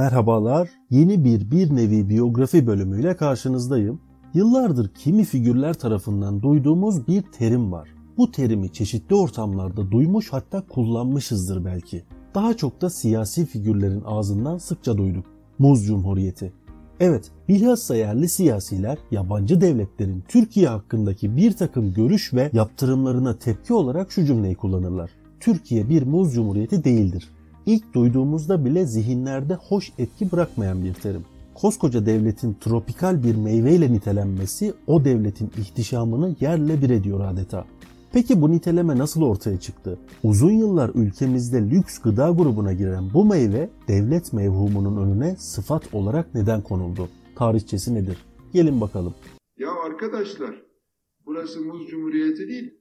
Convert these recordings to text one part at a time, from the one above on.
Merhabalar, yeni bir bir nevi biyografi bölümüyle karşınızdayım. Yıllardır kimi figürler tarafından duyduğumuz bir terim var. Bu terimi çeşitli ortamlarda duymuş hatta kullanmışızdır belki. Daha çok da siyasi figürlerin ağzından sıkça duyduk. Muz Cumhuriyeti. Evet, bilhassa yerli siyasiler yabancı devletlerin Türkiye hakkındaki bir takım görüş ve yaptırımlarına tepki olarak şu cümleyi kullanırlar. Türkiye bir muz cumhuriyeti değildir. İlk duyduğumuzda bile zihinlerde hoş etki bırakmayan bir terim. Koskoca devletin tropikal bir meyveyle nitelenmesi o devletin ihtişamını yerle bir ediyor adeta. Peki bu niteleme nasıl ortaya çıktı? Uzun yıllar ülkemizde lüks gıda grubuna giren bu meyve devlet mevhumunun önüne sıfat olarak neden konuldu? Tarihçesi nedir? Gelin bakalım. Ya arkadaşlar burası muz cumhuriyeti değil.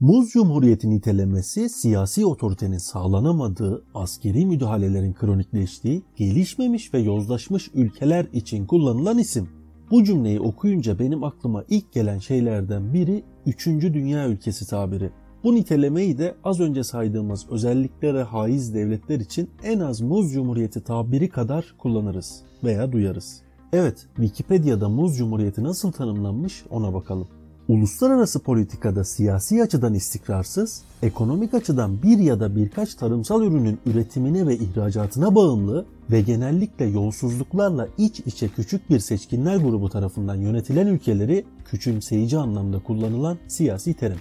Muz Cumhuriyeti nitelemesi siyasi otoritenin sağlanamadığı, askeri müdahalelerin kronikleştiği, gelişmemiş ve yozlaşmış ülkeler için kullanılan isim. Bu cümleyi okuyunca benim aklıma ilk gelen şeylerden biri 3. Dünya ülkesi tabiri. Bu nitelemeyi de az önce saydığımız özelliklere haiz devletler için en az Muz Cumhuriyeti tabiri kadar kullanırız veya duyarız. Evet, Wikipedia'da Muz Cumhuriyeti nasıl tanımlanmış ona bakalım. Uluslararası politikada siyasi açıdan istikrarsız, ekonomik açıdan bir ya da birkaç tarımsal ürünün üretimine ve ihracatına bağımlı ve genellikle yolsuzluklarla iç içe küçük bir seçkinler grubu tarafından yönetilen ülkeleri küçümseyici anlamda kullanılan siyasi terim.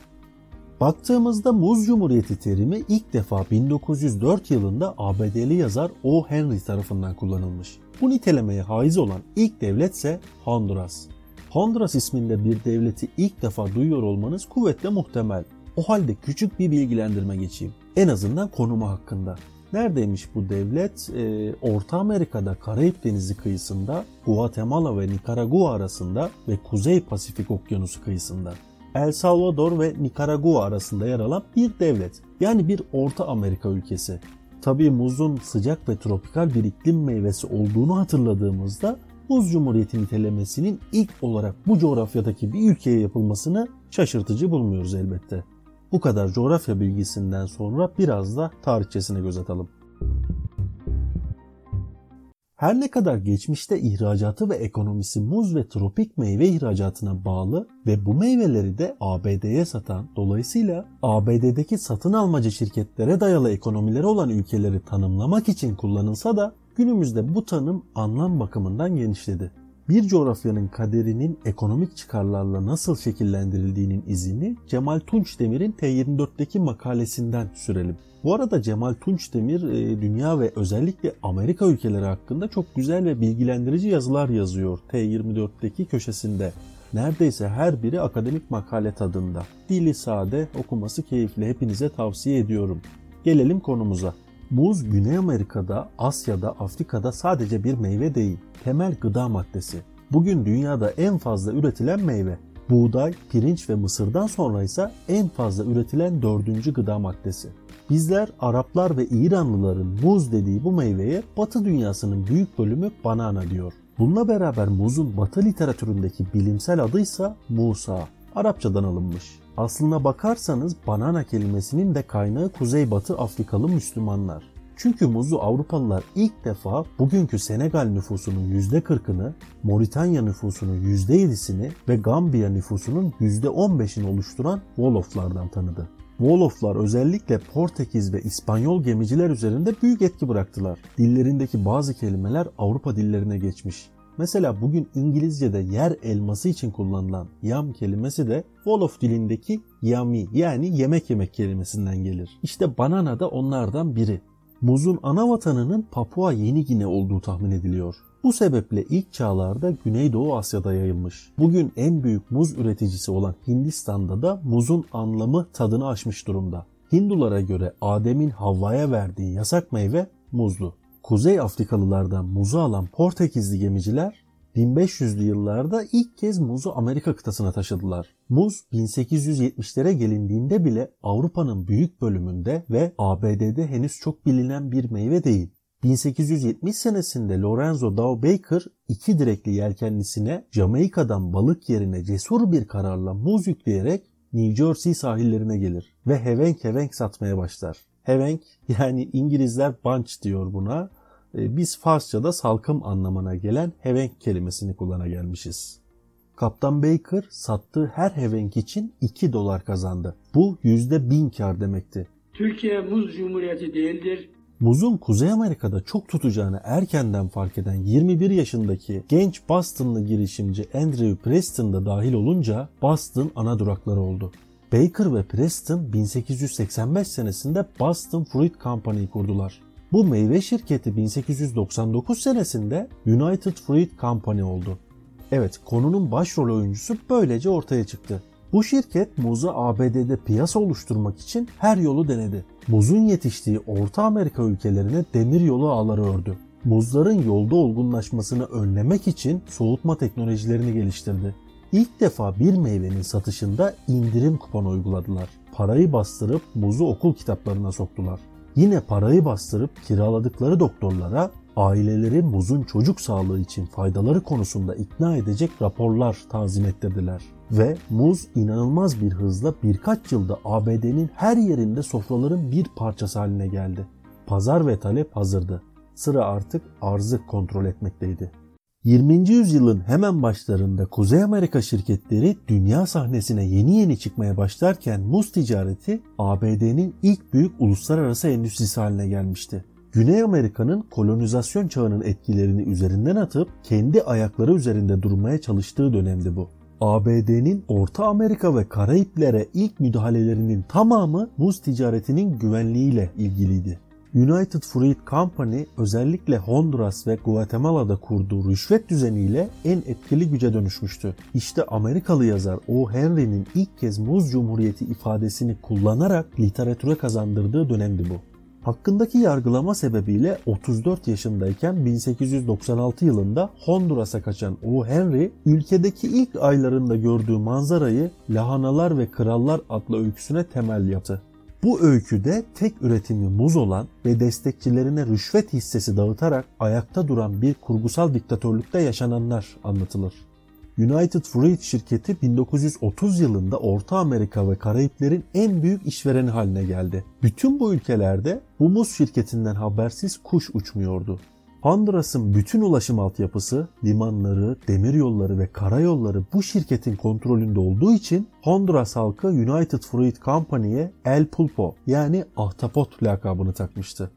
Baktığımızda Muz Cumhuriyeti terimi ilk defa 1904 yılında ABD'li yazar O. Henry tarafından kullanılmış. Bu nitelemeye haiz olan ilk devlet ise Honduras. Honduras isminde bir devleti ilk defa duyuyor olmanız kuvvetle muhtemel. O halde küçük bir bilgilendirme geçeyim. En azından konumu hakkında. Neredeymiş bu devlet? Ee, Orta Amerika'da Karayip Denizi kıyısında, Guatemala ve Nikaragua arasında ve Kuzey Pasifik Okyanusu kıyısında. El Salvador ve Nikaragua arasında yer alan bir devlet. Yani bir Orta Amerika ülkesi. Tabii muzun sıcak ve tropikal bir iklim meyvesi olduğunu hatırladığımızda Muz Cumhuriyeti nitelemesinin ilk olarak bu coğrafyadaki bir ülkeye yapılmasını şaşırtıcı bulmuyoruz elbette. Bu kadar coğrafya bilgisinden sonra biraz da tarihçesine göz atalım. Her ne kadar geçmişte ihracatı ve ekonomisi muz ve tropik meyve ihracatına bağlı ve bu meyveleri de ABD'ye satan, dolayısıyla ABD'deki satın almacı şirketlere dayalı ekonomileri olan ülkeleri tanımlamak için kullanılsa da günümüzde bu tanım anlam bakımından genişledi. Bir coğrafyanın kaderinin ekonomik çıkarlarla nasıl şekillendirildiğinin izini Cemal Tunçdemir'in T24'teki makalesinden sürelim. Bu arada Cemal Tunçdemir e, dünya ve özellikle Amerika ülkeleri hakkında çok güzel ve bilgilendirici yazılar yazıyor T24'teki köşesinde. Neredeyse her biri akademik makale tadında. Dili sade, okuması keyifli. Hepinize tavsiye ediyorum. Gelelim konumuza. Muz Güney Amerika'da, Asya'da, Afrika'da sadece bir meyve değil, temel gıda maddesi. Bugün dünyada en fazla üretilen meyve. Buğday, pirinç ve mısırdan sonra ise en fazla üretilen dördüncü gıda maddesi. Bizler Araplar ve İranlıların muz dediği bu meyveye Batı dünyasının büyük bölümü banana diyor. Bununla beraber muzun Batı literatüründeki bilimsel adı ise Musa. Arapçadan alınmış. Aslına bakarsanız banana kelimesinin de kaynağı Kuzeybatı Afrikalı Müslümanlar. Çünkü muzu Avrupalılar ilk defa bugünkü Senegal nüfusunun %40'ını, Moritanya nüfusunun %7'sini ve Gambiya nüfusunun %15'ini oluşturan Woloflardan tanıdı. Woloflar özellikle Portekiz ve İspanyol gemiciler üzerinde büyük etki bıraktılar. Dillerindeki bazı kelimeler Avrupa dillerine geçmiş. Mesela bugün İngilizce'de yer elması için kullanılan yam kelimesi de Wolof dilindeki yami yani yemek yemek kelimesinden gelir. İşte banana da onlardan biri. Muzun ana vatanının Papua Yeni Gine olduğu tahmin ediliyor. Bu sebeple ilk çağlarda Güneydoğu Asya'da yayılmış. Bugün en büyük muz üreticisi olan Hindistan'da da muzun anlamı tadını aşmış durumda. Hindulara göre Adem'in Havva'ya verdiği yasak meyve muzdu. Kuzey Afrikalılardan muzu alan Portekizli gemiciler 1500'lü yıllarda ilk kez muzu Amerika kıtasına taşıdılar. Muz 1870'lere gelindiğinde bile Avrupa'nın büyük bölümünde ve ABD'de henüz çok bilinen bir meyve değil. 1870 senesinde Lorenzo Dow Baker iki direkli yelkenlisine Jamaika'dan balık yerine cesur bir kararla muz yükleyerek New Jersey sahillerine gelir ve hevenk hevenk satmaya başlar. Hevenk yani İngilizler bunch diyor buna. E, biz Farsça'da salkım anlamına gelen hevenk kelimesini kullana gelmişiz. Kaptan Baker sattığı her hevenk için 2 dolar kazandı. Bu %1000 kar demekti. Türkiye Muz Cumhuriyeti değildir. Muzun Kuzey Amerika'da çok tutacağını erkenden fark eden 21 yaşındaki genç Bostonlı girişimci Andrew Preston da dahil olunca Boston ana durakları oldu. Baker ve Preston 1885 senesinde Boston Fruit Company'yi kurdular. Bu meyve şirketi 1899 senesinde United Fruit Company oldu. Evet konunun başrol oyuncusu böylece ortaya çıktı. Bu şirket muzu ABD'de piyasa oluşturmak için her yolu denedi. Muzun yetiştiği Orta Amerika ülkelerine demir yolu ağları ördü. Muzların yolda olgunlaşmasını önlemek için soğutma teknolojilerini geliştirdi. İlk defa bir meyvenin satışında indirim kuponu uyguladılar. Parayı bastırıp muzu okul kitaplarına soktular. Yine parayı bastırıp kiraladıkları doktorlara aileleri muzun çocuk sağlığı için faydaları konusunda ikna edecek raporlar tazim ettirdiler. Ve muz inanılmaz bir hızla birkaç yılda ABD'nin her yerinde sofraların bir parçası haline geldi. Pazar ve talep hazırdı. Sıra artık arzı kontrol etmekteydi. 20. yüzyılın hemen başlarında Kuzey Amerika şirketleri dünya sahnesine yeni yeni çıkmaya başlarken muz ticareti ABD'nin ilk büyük uluslararası endüstrisi haline gelmişti. Güney Amerika'nın kolonizasyon çağının etkilerini üzerinden atıp kendi ayakları üzerinde durmaya çalıştığı dönemdi bu. ABD'nin Orta Amerika ve Karayiplere ilk müdahalelerinin tamamı muz ticaretinin güvenliğiyle ilgiliydi. United Fruit Company özellikle Honduras ve Guatemala'da kurduğu rüşvet düzeniyle en etkili güce dönüşmüştü. İşte Amerikalı yazar O. Henry'nin ilk kez Muz Cumhuriyeti ifadesini kullanarak literatüre kazandırdığı dönemdi bu. Hakkındaki yargılama sebebiyle 34 yaşındayken 1896 yılında Honduras'a kaçan O. Henry, ülkedeki ilk aylarında gördüğü manzarayı Lahanalar ve Krallar adlı öyküsüne temel yaptı. Bu öyküde tek üretimi muz olan ve destekçilerine rüşvet hissesi dağıtarak ayakta duran bir kurgusal diktatörlükte yaşananlar anlatılır. United Fruit şirketi 1930 yılında Orta Amerika ve Karayiplerin en büyük işvereni haline geldi. Bütün bu ülkelerde bu muz şirketinden habersiz kuş uçmuyordu. Honduras'ın bütün ulaşım altyapısı, limanları, demiryolları ve karayolları bu şirketin kontrolünde olduğu için Honduras halkı United Fruit Company'ye El Pulpo yani ahtapot lakabını takmıştı.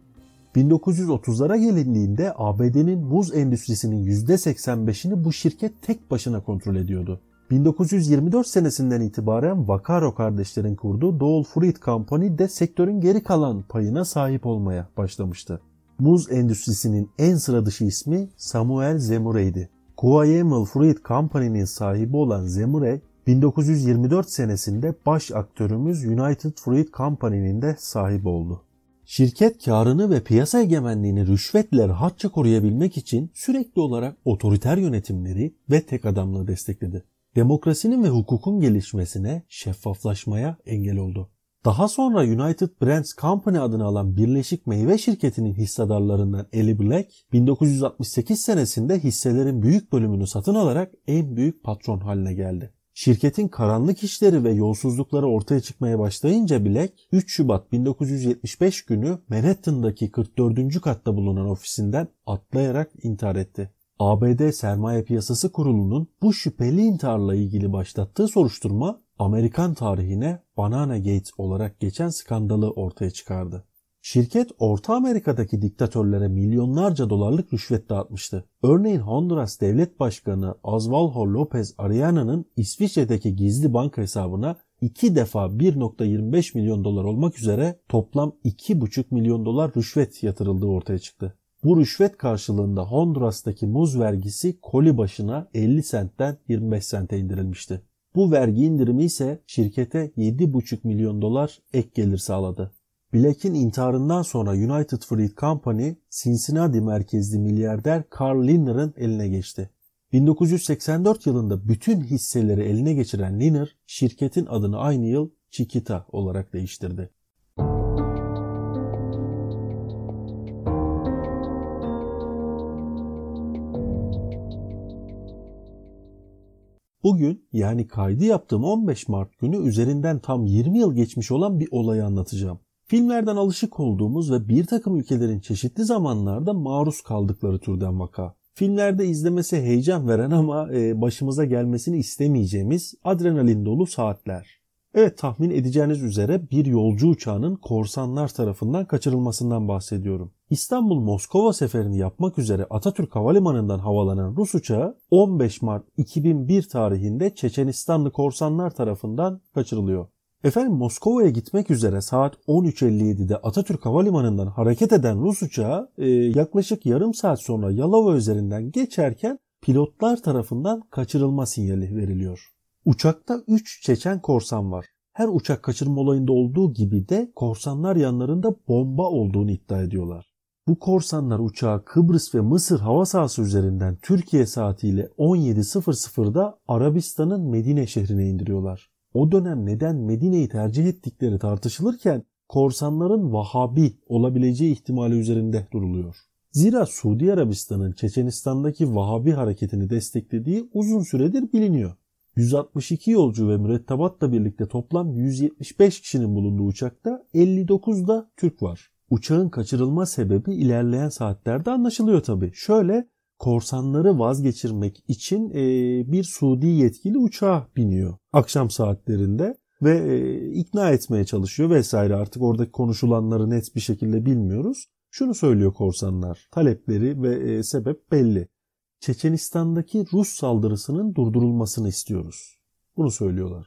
1930'lara gelindiğinde ABD'nin muz endüstrisinin %85'ini bu şirket tek başına kontrol ediyordu. 1924 senesinden itibaren Vaccaro kardeşlerin kurduğu Dole Fruit Company de sektörün geri kalan payına sahip olmaya başlamıştı. Muz endüstrisinin en sıra dışı ismi Samuel Zemure'ydi. Guayemel Fruit Company'nin sahibi olan Zemure 1924 senesinde baş aktörümüz United Fruit Company'nin de sahibi oldu. Şirket karını ve piyasa egemenliğini rüşvetle rahatça koruyabilmek için sürekli olarak otoriter yönetimleri ve tek adamlığı destekledi. Demokrasinin ve hukukun gelişmesine, şeffaflaşmaya engel oldu. Daha sonra United Brands Company adını alan Birleşik Meyve Şirketi'nin hissedarlarından Eli Black 1968 senesinde hisselerin büyük bölümünü satın alarak en büyük patron haline geldi. Şirketin karanlık işleri ve yolsuzlukları ortaya çıkmaya başlayınca Black 3 Şubat 1975 günü Manhattan'daki 44. katta bulunan ofisinden atlayarak intihar etti. ABD Sermaye Piyasası Kurulu'nun bu şüpheli intiharla ilgili başlattığı soruşturma Amerikan tarihine Banana Gate olarak geçen skandalı ortaya çıkardı. Şirket Orta Amerika'daki diktatörlere milyonlarca dolarlık rüşvet dağıtmıştı. Örneğin Honduras Devlet Başkanı Osvaldo López Ariana'nın İsviçre'deki gizli banka hesabına iki defa 1.25 milyon dolar olmak üzere toplam 2,5 milyon dolar rüşvet yatırıldığı ortaya çıktı. Bu rüşvet karşılığında Honduras'taki muz vergisi koli başına 50 sentten 25 sente indirilmişti. Bu vergi indirimi ise şirkete 7,5 milyon dolar ek gelir sağladı. Black'in intiharından sonra United Fruit Company, Cincinnati merkezli milyarder Carl Linner'ın eline geçti. 1984 yılında bütün hisseleri eline geçiren Linner, şirketin adını aynı yıl Chiquita olarak değiştirdi. Bugün yani kaydı yaptığım 15 Mart günü üzerinden tam 20 yıl geçmiş olan bir olayı anlatacağım. Filmlerden alışık olduğumuz ve bir takım ülkelerin çeşitli zamanlarda maruz kaldıkları türden vaka. Filmlerde izlemesi heyecan veren ama e, başımıza gelmesini istemeyeceğimiz adrenalin dolu saatler. Evet tahmin edeceğiniz üzere bir yolcu uçağının korsanlar tarafından kaçırılmasından bahsediyorum. İstanbul-Moskova seferini yapmak üzere Atatürk Havalimanı'ndan havalanan Rus uçağı 15 Mart 2001 tarihinde Çeçenistanlı korsanlar tarafından kaçırılıyor. Efendim Moskova'ya gitmek üzere saat 13.57'de Atatürk Havalimanı'ndan hareket eden Rus uçağı e, yaklaşık yarım saat sonra Yalova üzerinden geçerken pilotlar tarafından kaçırılma sinyali veriliyor. Uçakta 3 Çeçen korsan var. Her uçak kaçırma olayında olduğu gibi de korsanlar yanlarında bomba olduğunu iddia ediyorlar. Bu korsanlar uçağı Kıbrıs ve Mısır hava sahası üzerinden Türkiye saatiyle 17.00'da Arabistan'ın Medine şehrine indiriyorlar. O dönem neden Medine'yi tercih ettikleri tartışılırken korsanların Vahabi olabileceği ihtimali üzerinde duruluyor. Zira Suudi Arabistan'ın Çeçenistan'daki Vahabi hareketini desteklediği uzun süredir biliniyor. 162 yolcu ve mürettebatla birlikte toplam 175 kişinin bulunduğu uçakta 59 da Türk var. Uçağın kaçırılma sebebi ilerleyen saatlerde anlaşılıyor tabi. Şöyle korsanları vazgeçirmek için e, bir Suudi yetkili uçağa biniyor akşam saatlerinde ve e, ikna etmeye çalışıyor vesaire artık oradaki konuşulanları net bir şekilde bilmiyoruz. Şunu söylüyor korsanlar talepleri ve e, sebep belli. Çeçenistan'daki Rus saldırısının durdurulmasını istiyoruz. Bunu söylüyorlar.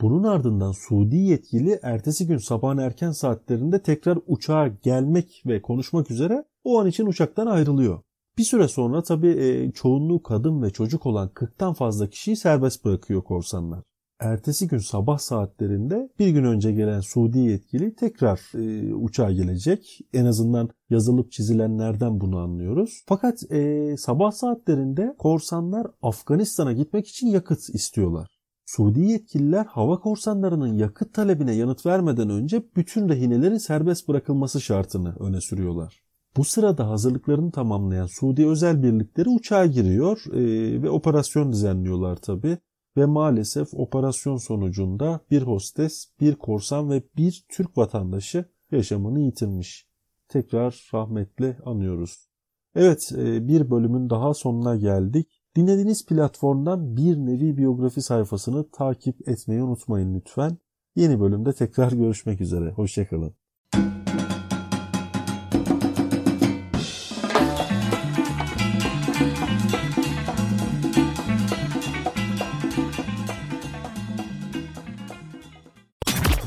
Bunun ardından Suudi yetkili ertesi gün sabahın erken saatlerinde tekrar uçağa gelmek ve konuşmak üzere o an için uçaktan ayrılıyor. Bir süre sonra tabii e, çoğunluğu kadın ve çocuk olan 40'tan fazla kişiyi serbest bırakıyor korsanlar. Ertesi gün sabah saatlerinde bir gün önce gelen Suudi yetkili tekrar e, uçağa gelecek. En azından yazılıp çizilenlerden bunu anlıyoruz. Fakat e, sabah saatlerinde korsanlar Afganistan'a gitmek için yakıt istiyorlar. Suudi yetkililer hava korsanlarının yakıt talebine yanıt vermeden önce bütün rehinelerin serbest bırakılması şartını öne sürüyorlar. Bu sırada hazırlıklarını tamamlayan Suudi özel birlikleri uçağa giriyor e, ve operasyon düzenliyorlar tabi. Ve maalesef operasyon sonucunda bir hostes, bir korsan ve bir Türk vatandaşı yaşamını yitirmiş. Tekrar rahmetle anıyoruz. Evet e, bir bölümün daha sonuna geldik. Dinlediğiniz platformdan bir nevi biyografi sayfasını takip etmeyi unutmayın lütfen. Yeni bölümde tekrar görüşmek üzere. Hoşçakalın.